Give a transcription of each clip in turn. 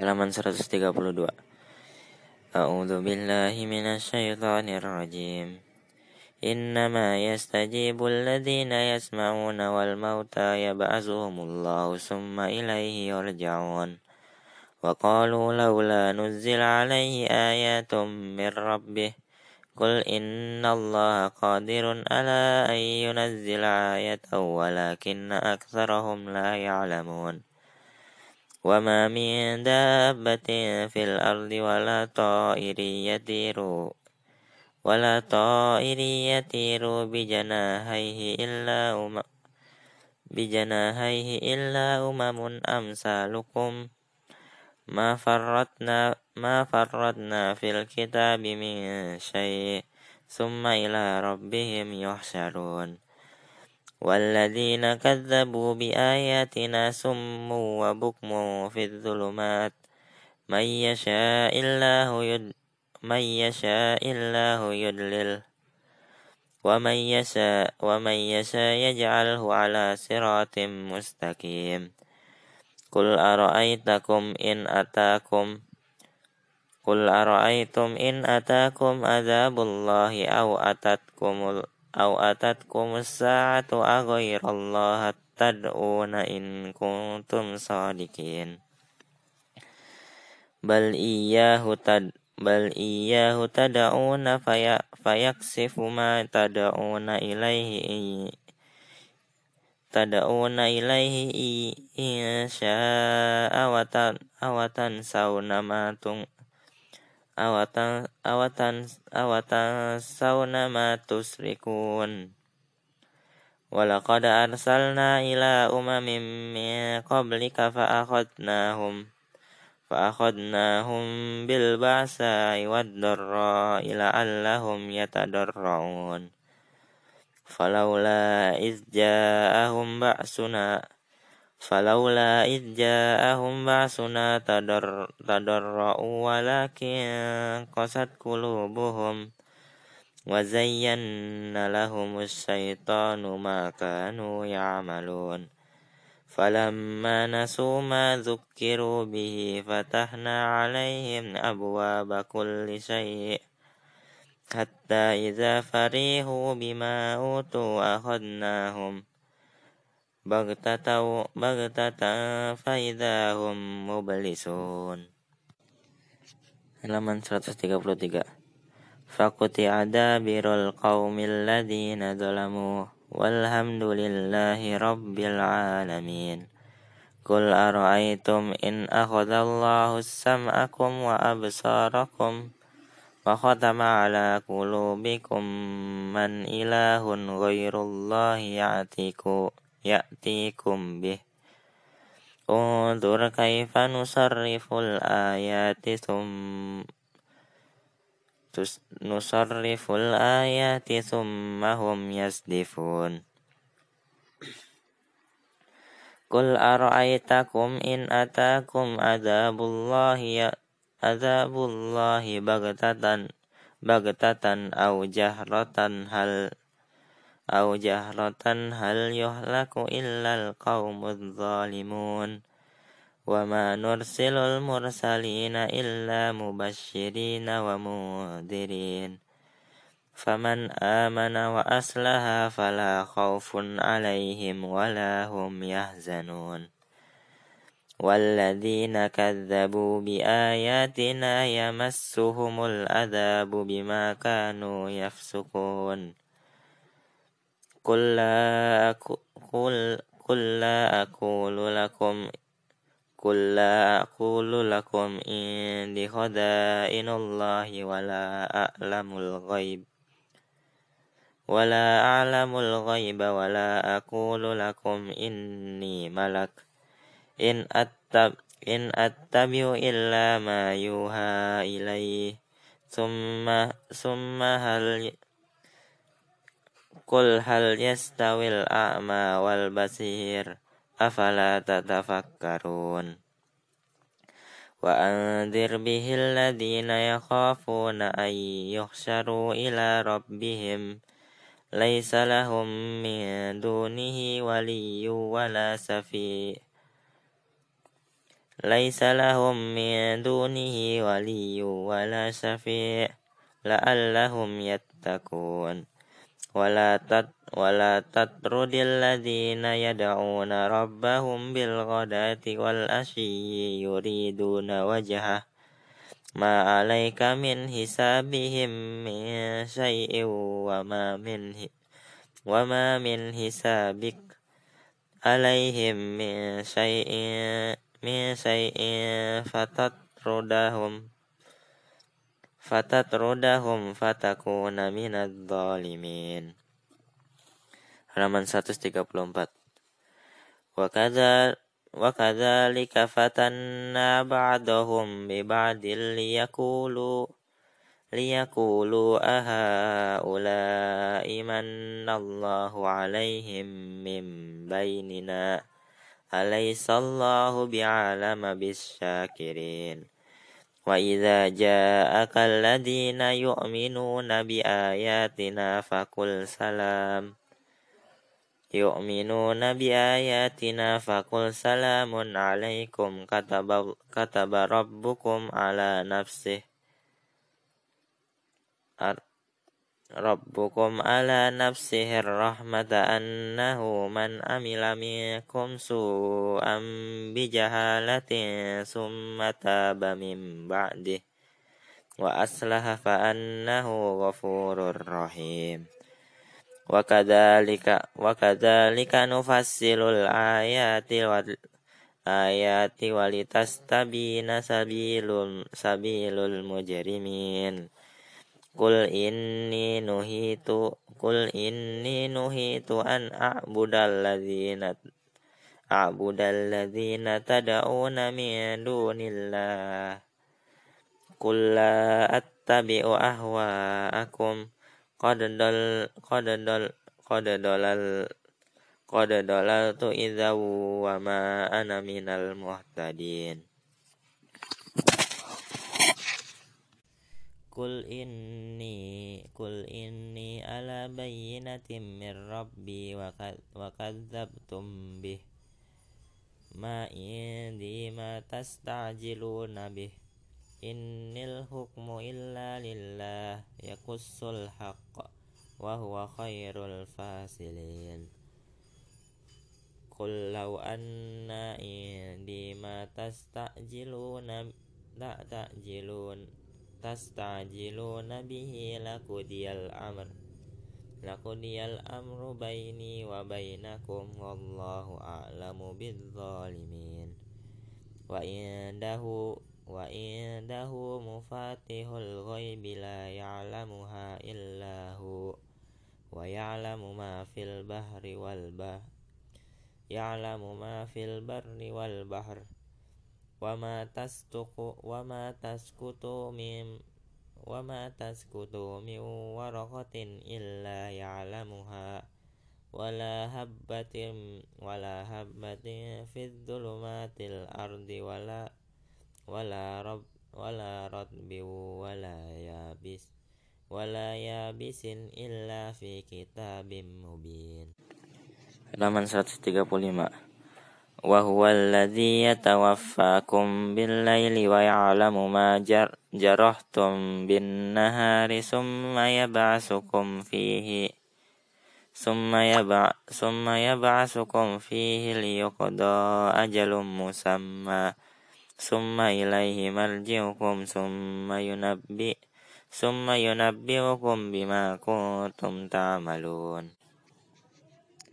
halaman 132 A'udzu billahi minasyaitonir rajim yastajibu alladhina yasma'una wal mauta yab'atsuhumullahu summa ilaihi yurja'un wa qalu laula nuzzila alaihi ayatun min rabbih قل إن الله قادر على أن ينزل آية ولكن أكثرهم لا يعلمون وما من دابة في الأرض ولا طائر يطير ولا طائر يطير بجناحيه إلا أمم بجناحيه إلا أمم أمثالكم. ما فرطنا ما فرطنا في الكتاب من شيء ثم إلى ربهم يحشرون. والذين كذبوا بآياتنا سم وبكم في الظلمات. من يشاء الله يد من يشاء الله يدلل. ومن يشاء ومن يشاء يجعله على صراط مستقيم. قل أرأيتكم إن أتاكم قل أرأيتم إن أتاكم عذاب الله أو أتتكم أو أتتكم الساعة أغير الله تدعون إن كنتم صادقين بل إياه تد بل إياه تدعون في فيكشف ما تدعون إليه تدعون إليه إن شاء أو تنسون awatan awatan awatan sauna ma tusrikun walaqad arsalna ila umamin min qablika fa'akhadnahum fa'akhadnahum bil ba'sa wad-dharra ila allahum yatadarra'un. Falaula iz ja'ahum ba'suna فلولا إذ جاءهم بأسنا تضر تضرؤوا ولكن قست قلوبهم وزين لهم الشيطان ما كانوا يعملون. فلما نسوا ما ذكروا به فتحنا عليهم أبواب كل شيء حتى إذا فرحوا بما أوتوا أخذناهم بغتة بغتة فإذا هم مبلسون. halaman 133 فقطع دابر القوم الذين ظلموا والحمد لله رب العالمين. قل أرأيتم إن أخذ الله سمعكم وأبصاركم وختم على قلوبكم من إله غير الله يأتيكم, يأتيكم به انظر كيف نصرف الآيات ثم نصرف الآيات ثم هم يصدفون قل أرأيتكم إن أتاكم عذاب الله عذاب الله بغتة بغتة أو جهرة هل أو جهرة هل يهلك إلا القوم الظالمون وما نرسل المرسلين إلا مبشرين ومنذرين فمن آمن وأصلح فلا خوف عليهم ولا هم يحزنون والذين كذبوا بآياتنا يمسهم العذاب بما كانوا يفسقون قل لا قل قل لا أقول لكم قل لا أقول لكم إني خزائن الله ولا أعلم الغيب ولا أعلم الغيب ولا أقول لكم إني ملك. إن أتب إن أتبع إلا ما يوحى إليه. ثم ثم هل قل هل يستوي الأعمى والبصير أفلا تتفكرون وأنذر به الذين يخافون أن يحشروا إلى ربهم ليس لهم من دونه ولي ولا سفيه ليس لهم من دونه ولي ولا شفيع لعلهم يتقون ولا تت ولا تطرد الذين يدعون ربهم بالغداة والعشي يريدون وجهه. ما عليك من حسابهم من شيء وما من وما من حسابك عليهم من شيء من شيء فتطردهم. فتطردهم فتكون من الظالمين. Halaman 134 وكذا وكذلك فتنا بعضهم ببعض ليقولوا ليقولوا أهؤلاء من الله عليهم من بيننا أليس الله بعالم بالشاكرين وإذا جاءك الذين يؤمنون بآياتنا فقل سلام يؤمنون بآياتنا فقل سلام عليكم كتب, كتب ربكم على نفسه ربكم على نفسه الرحمة أنه من عمل منكم سوءا بجهالة ثم تاب من بعده وأصلح فأنه غفور رحيم وكذلك وكذلك نفصل الآيات والآيات ولتستبين سبيل سبيل المجرمين Kul inni nuhitu Kul inni nuhitu an a'budal ladhina a'budal ladhina tada'una min dunillah. Kul la attabi'u ahwa'akum qad dal qad dal qad dalal qad dalaltu idza wa minal muhtadin. Kul inni Kul inni ala bayyinatin min rabbi wa, kadzabtum bih. Ma indi ma tastajiluna bih. Innil hukmu illa lillah Yakussul haqq Wa huwa khairul fasilin. Qul law anna indi ma tastajiluna Tak ta'jilun. تستعجلون به لقضي الأمر. لقضي الأمر بيني وبينكم والله أعلم بالظالمين. وعنده وعنده مفاتيح الغيب لا يعلمها إلا هو ويعلم ما في البحر والبحر يعلم ما في البر والبحر. wama tasduqu wama taskutu min wama taskutu min waraqatin illa ya'lamuha. Wala habbatin wala habbatin fid dhulumatil ardi wala wala rab wala ratbi wala yabis wala yabisin illa fi kitabim mubin. Halaman 135 وهو الذي يتوفاكم بالليل ويعلم ما جر جرحتم بالنهار ثم يبعثكم فيه ثم يبع ثم يبعثكم فيه ليقضى أجل مسمى ثم إليه مرجعكم ثم ينبئ ثم ينبئكم بما كنتم تعملون.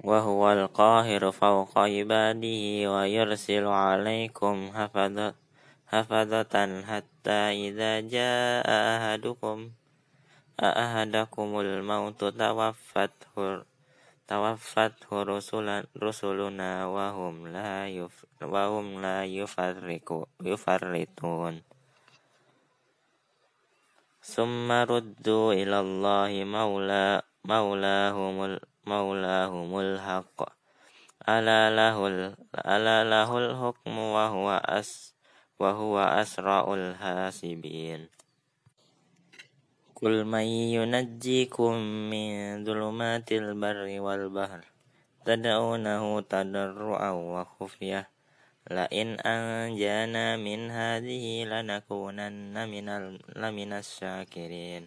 وهو القاهر فوق عباده ويرسل عليكم حفظة حتى إذا جاء أحدكم أحدكم الموت توفته توفته رسلنا وهم لا يف وهم لا يفرطون. ثم ردوا إلى الله مولى مولاهم مولاهم الحق. ألا له ألا له الحكم وهو أس وهو أسرع الحاسبين. قل من ينجيكم من ظلمات البر والبحر تدعونه تضرعا وخفية. لئن أنجانا من هذه لنكونن من لمن الشاكرين.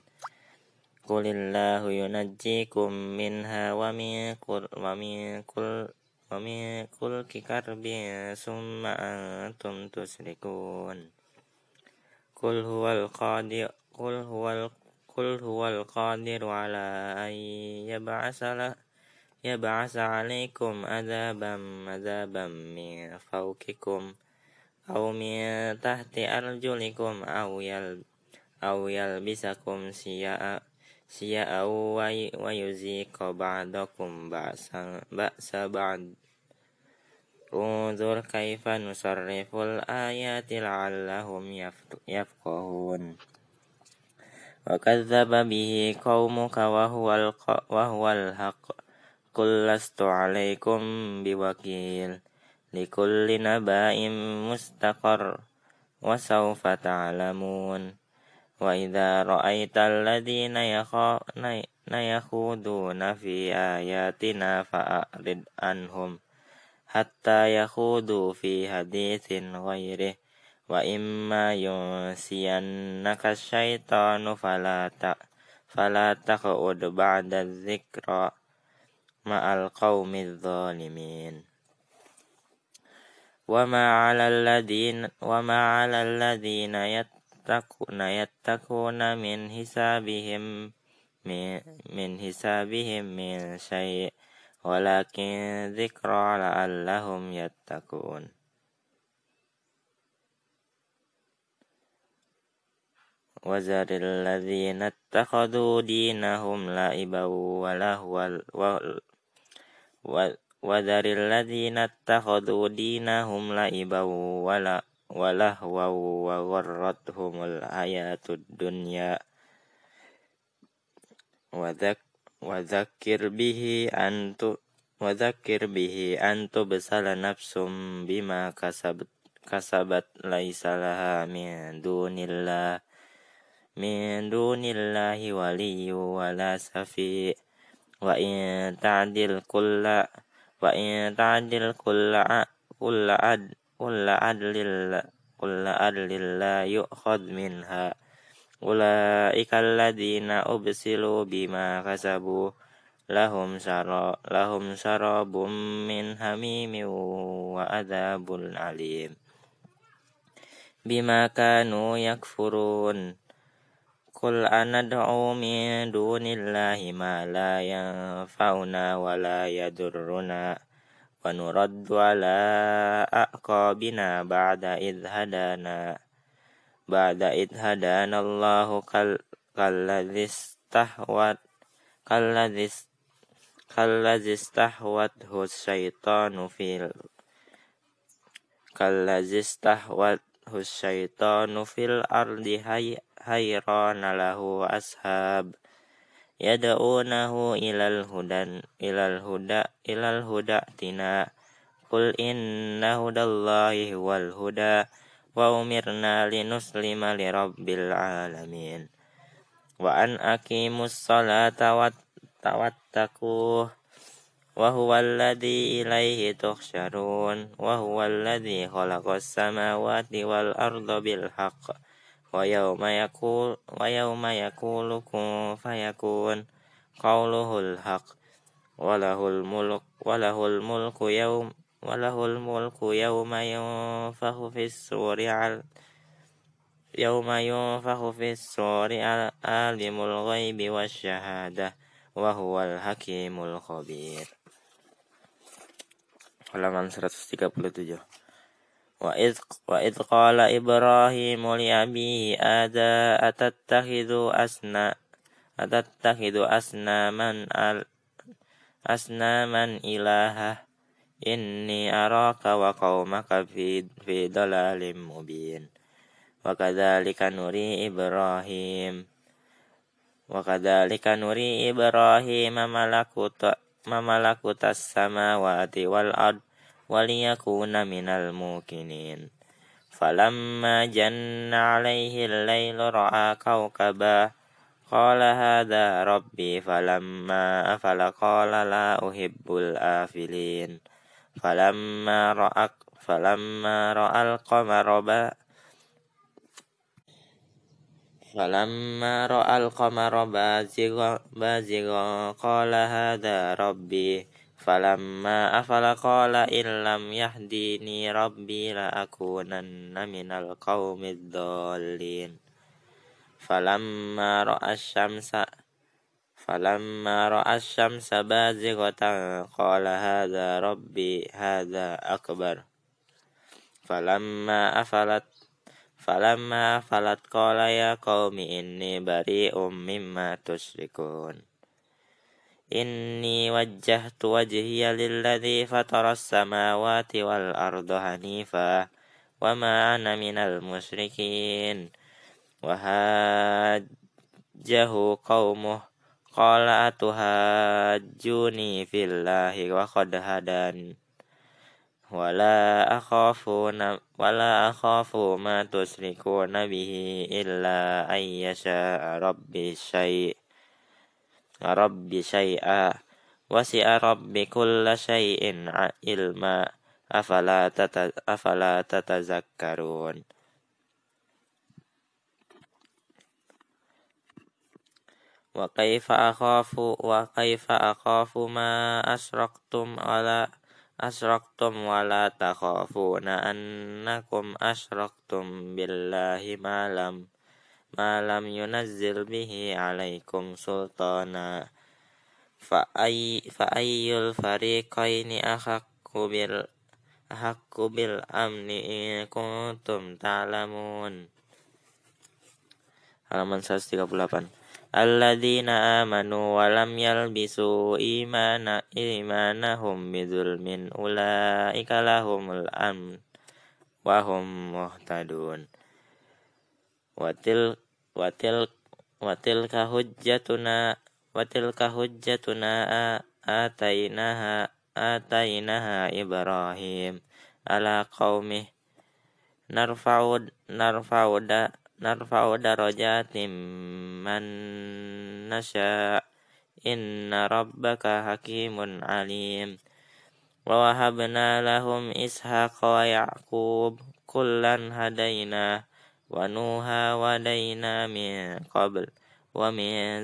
Qulillahu yunajjikum minha wa min kul wa min kul wa min kul kikarbin summa antum tusrikun. Qul huwal qadir qul huwal qul huwal qadir ala an yab'asala yab'asa alaikum adaban adaban min fawqikum aw min tahti arjulikum aw yal bisa yalbisakum siya'a شيئا ويزيق بعضكم بأس بعض انظر كيف نصرف الآيات لعلهم يفقهون وكذب به قومك وهو, وهو الحق قل لست عليكم بوكيل لكل نبأ مستقر وسوف تعلمون وإذا رأيت الذين يخوضون في آياتنا فأعرض عنهم حتى يخوضوا في حديث غيره وإما ينسينك الشيطان فلا فلا تقعد بعد الذكرى مع القوم الظالمين. وما على الذين وما على الذين يتقون يتقون من حسابهم من, من حسابهم من شيء ولكن ذكرى لعلهم يتقون. وذر الذين اتخذوا دينهم لعبا ولهوا وذر الذين اتخذوا دينهم لعبا walah wa gharrathumul hayatud dunya. Wadak wadzakir bihi antu wadzakir bihi antu besala nafsum bima kasabat kasabat laisa laha min dunillah. Min dunillahi waliyyu wala safi. Wa in ta'dil kulla wa in ta'dil kulla kulla ad kulla adlil kulla adlil la yu'khad minha. Ulaikal ladzina ubsilu bima kasabu. Lahum syara lahum syarabum min hamimin wa adzabun alim. Bima kanu yakfurun. Qul anad'u min dunillahi ma la yanfa'una wa la yadurruna. ونرد على أعقابنا بعد إذ هدانا بعد إذ هدانا الله كالذي استحوت كالذي كالذي استحوته الشيطان في كالذي استحوته الشيطان في الأرض حيران له أصحاب yad'unahu ilal hudan ilal huda ilal huda tina. Qul inna hudallahi wal huda wa umirna linuslima li rabbil alamin. Wa an aqimus salata wat tawattaku wa huwal ladzi ilaihi tuhsyarun. Wa huwal ladzi khalaqas samawati wal arda bil haqq. ويوم يقول ويوم يقول كن فيكون قوله الحق وله الملك وله الملك يوم وله الملك يوم ينفخ في السور يوم ينفخ في السور عالم الغيب والشهادة وهو الحكيم الخبير halaman 137 وإذ, وإذ قال إبراهيم لأبيه آذا أتتخذ أسنا أتتخذ أسناما أسناما إلهه إني أراك وقومك في, في ضلال مبين وكذلك نري إبراهيم وكذلك نري إبراهيم ملكوت ملكوت السماوات والأرض وليكون من الموقنين. فلما جن عليه الليل رأى كوكبا قال هذا ربي. فلما أفل قال لا أحب الآفلين. فلما رأى فلما رأى القمر فلما رأى القمر بازغا, بازغا قال هذا ربي. Falamma afala qala illam yahdini rabbi la akunanna minal qaumid dhalin Falamma ra'a syamsa falamma ra'a syamsa bazighatan qala hadza rabbi hadza akbar. Falamma afalat falamma afalat qala ya qaumi inni bari'um mimma tusyrikun. إني وجهت وجهي للذي فطر السماوات والأرض حنيفا وما أنا من المشركين. وهاجه قومه قال أتهاجوني في الله وقد هداني ولا أخاف ولا أخاف ما تشركون به إلا أن يشاء ربي شيء ربي شيئا وسع ربي كل شيء علما أفلا أفلا تتذكرون وكيف أخاف وكيف أخاف ما أشركتم على أشركتم ولا تخافون أنكم أشركتم بالله ما لم malam yunazzil bihi alaikum sultana. Fa ayyul fariqaini ahakku bil ahakku bil amni in kuntum ta'lamun. Halaman 138 alladzina amanu wa lam yalbisu imana imanahum bidzulmin ulaika lahumul amn wa hum muhtadun watil watil watilka hujjatuna watilka hujjatuna atainaha atainaha ibrahim. Ala qaumih narfa'ud narfa'ud narfa'u darajatim man nasha. Inna rabbaka hakimun alim. Wa wahabna lahum ishaqa wa ya'qub kullan hadaina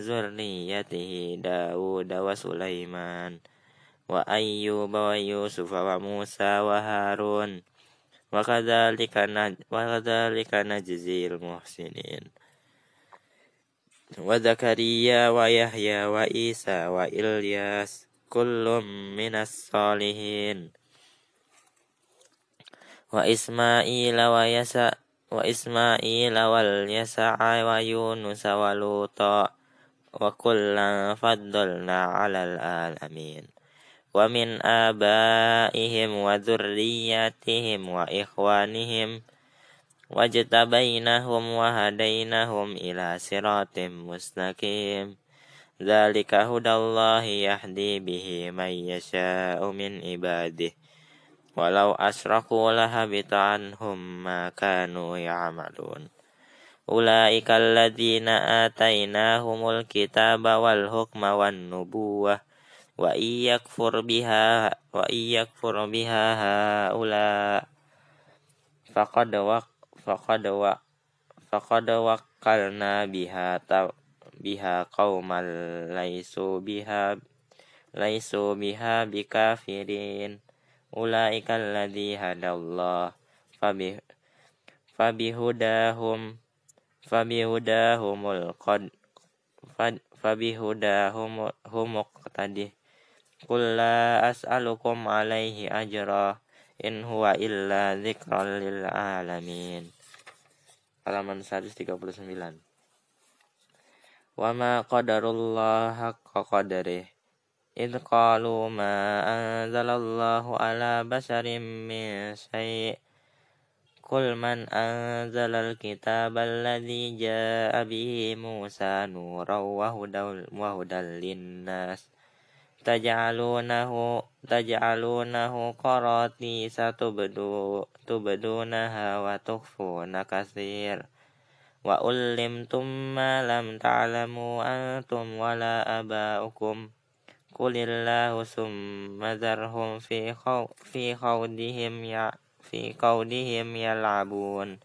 zurriyatihi Dawud wa Sulaiman wa Ayyub wa Yusuf wa Musa wa Harun وكذلك وكذلك نجزي المحسنين وزكريا ويحيى وعيسى وإلياس كل من الصالحين وإسماعيل ويسع وإسماعيل واليسع ويونس ولوطا وكلا فضلنا على العالمين. ومن آبائهم وذرياتهم وإخوانهم واجتبيناهم وهديناهم إلى صراط مستقيم. ذلك هدى الله يهدي به من يشاء من عباده. walau asraku lahabita anhum ma kanu ya'malun. Ulaika alladhina atainahumul kitaba wal hukma wan nubuwah. Wa iyakfur biha wa iyakfur biha haula. Faqad wa faqad wa faqad wakkalna biha ta, biha qauman laisu biha laisu biha bikafirin ulaika alladhi hadallah. Fabi fabihudahum fabihudahumul qad fabihudahum humuk tadi kulla as'alukum alaihi ajra in huwa illa dzikral lil alamin. Halaman 139 wa ma qadarullah haqqa qadarih إذ قالوا ما أنزل الله على بشر من شيء قل من أنزل الكتاب الذي جاء به موسى نورا وهدى للناس taj'alunahu taj'alunahu qarati satubdu tubdunaha wa tukhfuna katsir wa ullimtum ma lam ta'lamu antum summa dharhum fi khaw fi khawdihim ya في قولهم يلعبون.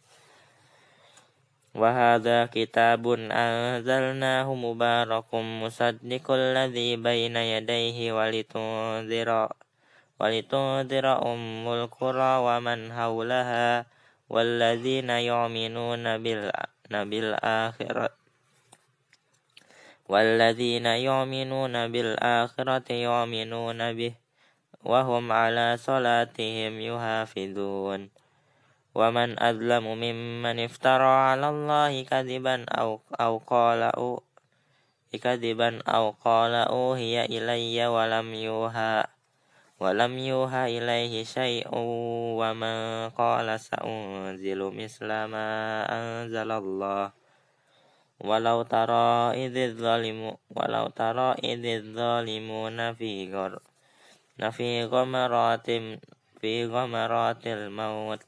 وهذا كتاب أنزلناه مبارك مصدق الذي بين يديه ولتنذر ولتنذر أم القرى ومن حولها والذين يؤمنون بالآخرة والذين يؤمنون بالآخرة يؤمنون به وهم على صلاتهم يحافظون. ومن أظلم ممن افترى على الله كذبا أو أو قال أو كذبا أو قال أوهي إلي ولم يوحى ولم يوحى إليه شيء ومن قال سأنزل مثل ما أنزل الله. ولو ترى إذ الظالمون ولو ترى إذ الظالمون في غر في غمرات في غمرات الموت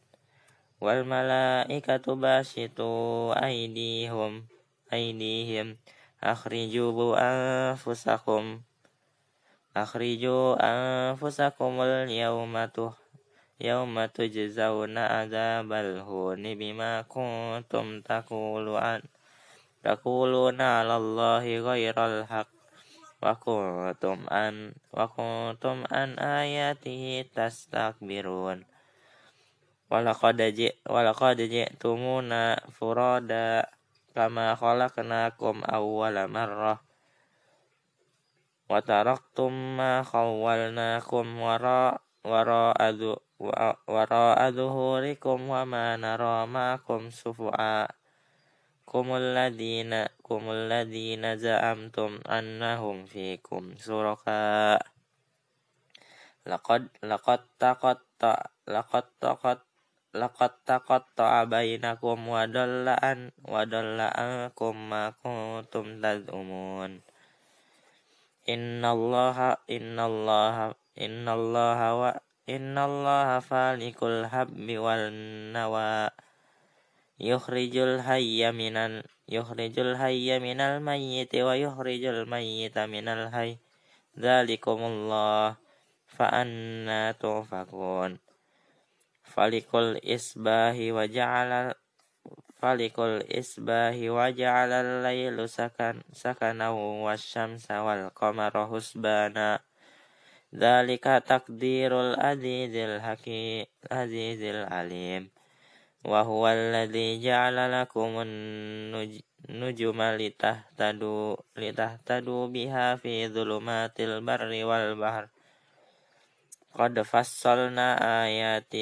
والملائكة باسطوا أيديهم أيديهم أخرجوا أنفسكم أخرجوا أنفسكم اليوم يوم تجزون عذاب الهون بما كنتم تقولون taquluna 'alallahi ghairal haqq wa kuntum an wa kuntum an ayatihi tastakbirun walaqad ji walaqad furada kama khalaqnakum awwala marrah wa taraktum ma khawwalnakum wara wara adu wara adhurikum wa ma nara sufu'a kumuladina kumuladina za'amtum annahum fikum suraka. Takot, lakot taqatta laqad taqat laqad taqatta bainakum wa dalla an wa dalla ankum ma kuntum innallaha innallaha innallaha wa innallaha falikul habbi wal nawa' يخرج الحي من ال يخرج الحي من الميت ويخرج الميت من الحي. ذلكم الله فأنا توفقون. فلق الإصباح وجعل فلق الإصباح وجعل الليل سكن سكنا والشمس والقمر حسبانا. ذلك تقدير العزيز الحكيم العزيز العليم. وهو الذي جعل لكم النجوم لتهتدوا لتهتدوا بها في ظلمات البر والبحر قد فصلنا آيات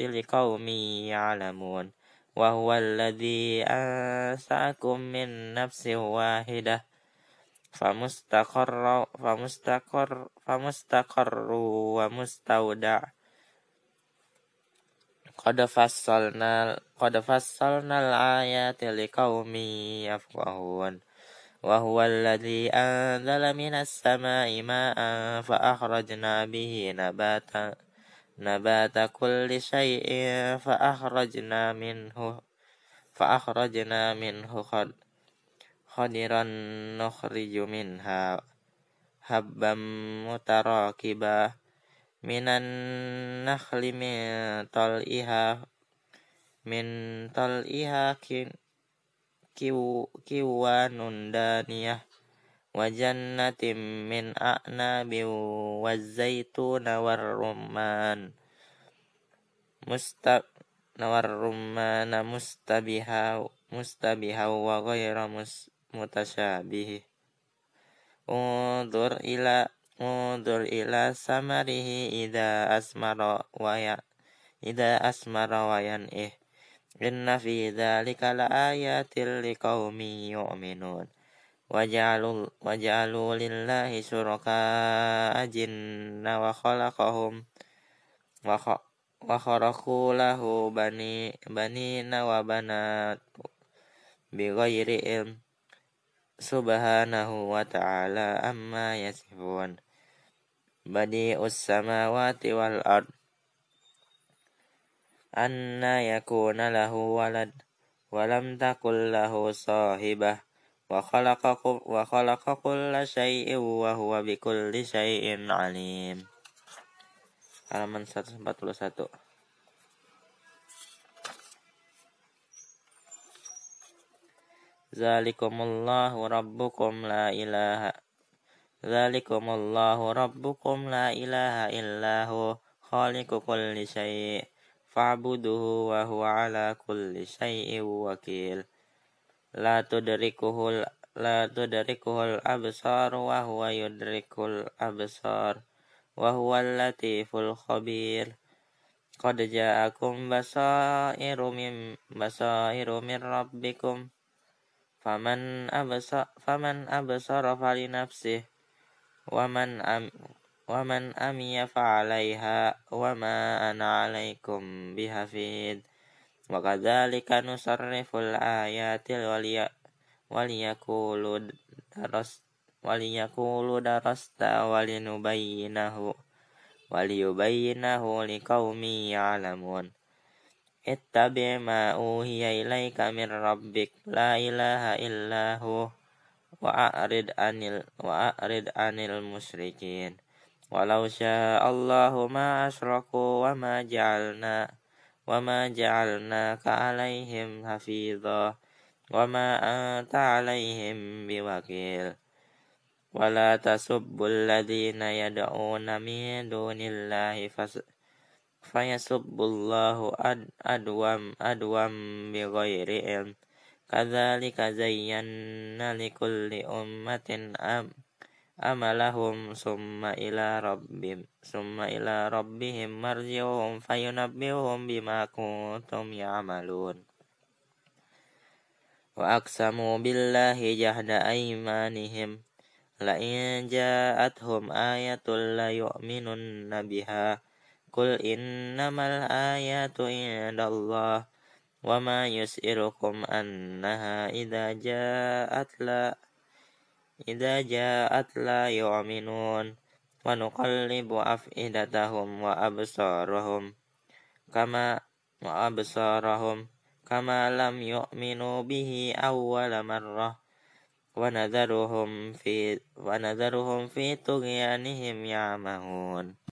لقوم يعلمون وهو الذي أنساكم من نفس واحدة فمستقر فمستقر فمستقر ومستودع قد فصلنا قد فصلنا الآيات لقوم يفقهون وهو الذي أنزل من السماء ماء فأخرجنا به نباتا نبات كل شيء فأخرجنا منه فأخرجنا منه خضرا نخرج منها حبا متراكبا minan nakhli min tal'iha min tal'iha kin kiw, kiwanun daniyah. Wa jannatin min a'nabi wa zaituna war rumman. Mustab nawar biha mustabiha mustabiha wa ghayra mus, mutasyabihi undur ila mudur ila samarihi ida asmara waya ida asmara wayan eh Inna fi dzalika laayatil liqaumi yu'minun. waj'alul waj'alul lillahi syuraka ajinna wa khalaqahum. Wa wa kharaqu lahu bani bani wa banat bighairi ilm. Subhanahu wa ta'ala amma yasifun. Badi usama wati wal ard. Anna yakuna lahu walad. Walam takul lahu sahibah. Wa khalaqa kulla syai'in wa huwa bikulli syai'in alim. Halaman 141. Zalikumullahu rabbukum la ilaha ذلكم الله ربكم لا إله إلا هو خالق كل شيء فاعبدوه وهو على كل شيء وكيل. لا تدركه لا تدركه الأبصار وهو يدرك الأبصار وهو اللطيف الخبير. قد جاءكم بصائر من بصائر من ربكم فمن أبصر فمن أبصر فلنفسه ومن أم ومن أمي فعليها وما أنا عليكم بحفيظ. وكذلك نصرف الآيات ولي وليقولوا درست وليقولوا درست ولنبينه وليبينه لقوم يعلمون. اتبع ما أوهي إليك من ربك. لا إله إلا هو. وأعرض عن وأعرض عن المشركين. ولو شاء الله ما أشركوا وما جعلنا وما جعلناك عليهم حفيظا وما أنت عليهم بوكيل. ولا تسبوا الذين يدعون من دون الله فيسبوا الله أدوم أدوم بغير علم. كذلك زينا لكل أمة أم أملهم ثم إلى ربهم ثم إلى ربهم مرجعهم فينبئهم بما كنتم يعملون. وأقسموا بالله جهد أيمانهم. لئن جاءتهم آية ليؤمنن بها. قل إنما الآيات عند الله. وما يسئركم أنها إذا جاءت لا إذا جاءت لا يؤمنون ونقلب أفئدتهم وأبصارهم كما وأبصارهم كما لم يؤمنوا به أول مرة ونذرهم في ونذرهم في طغيانهم يعمهون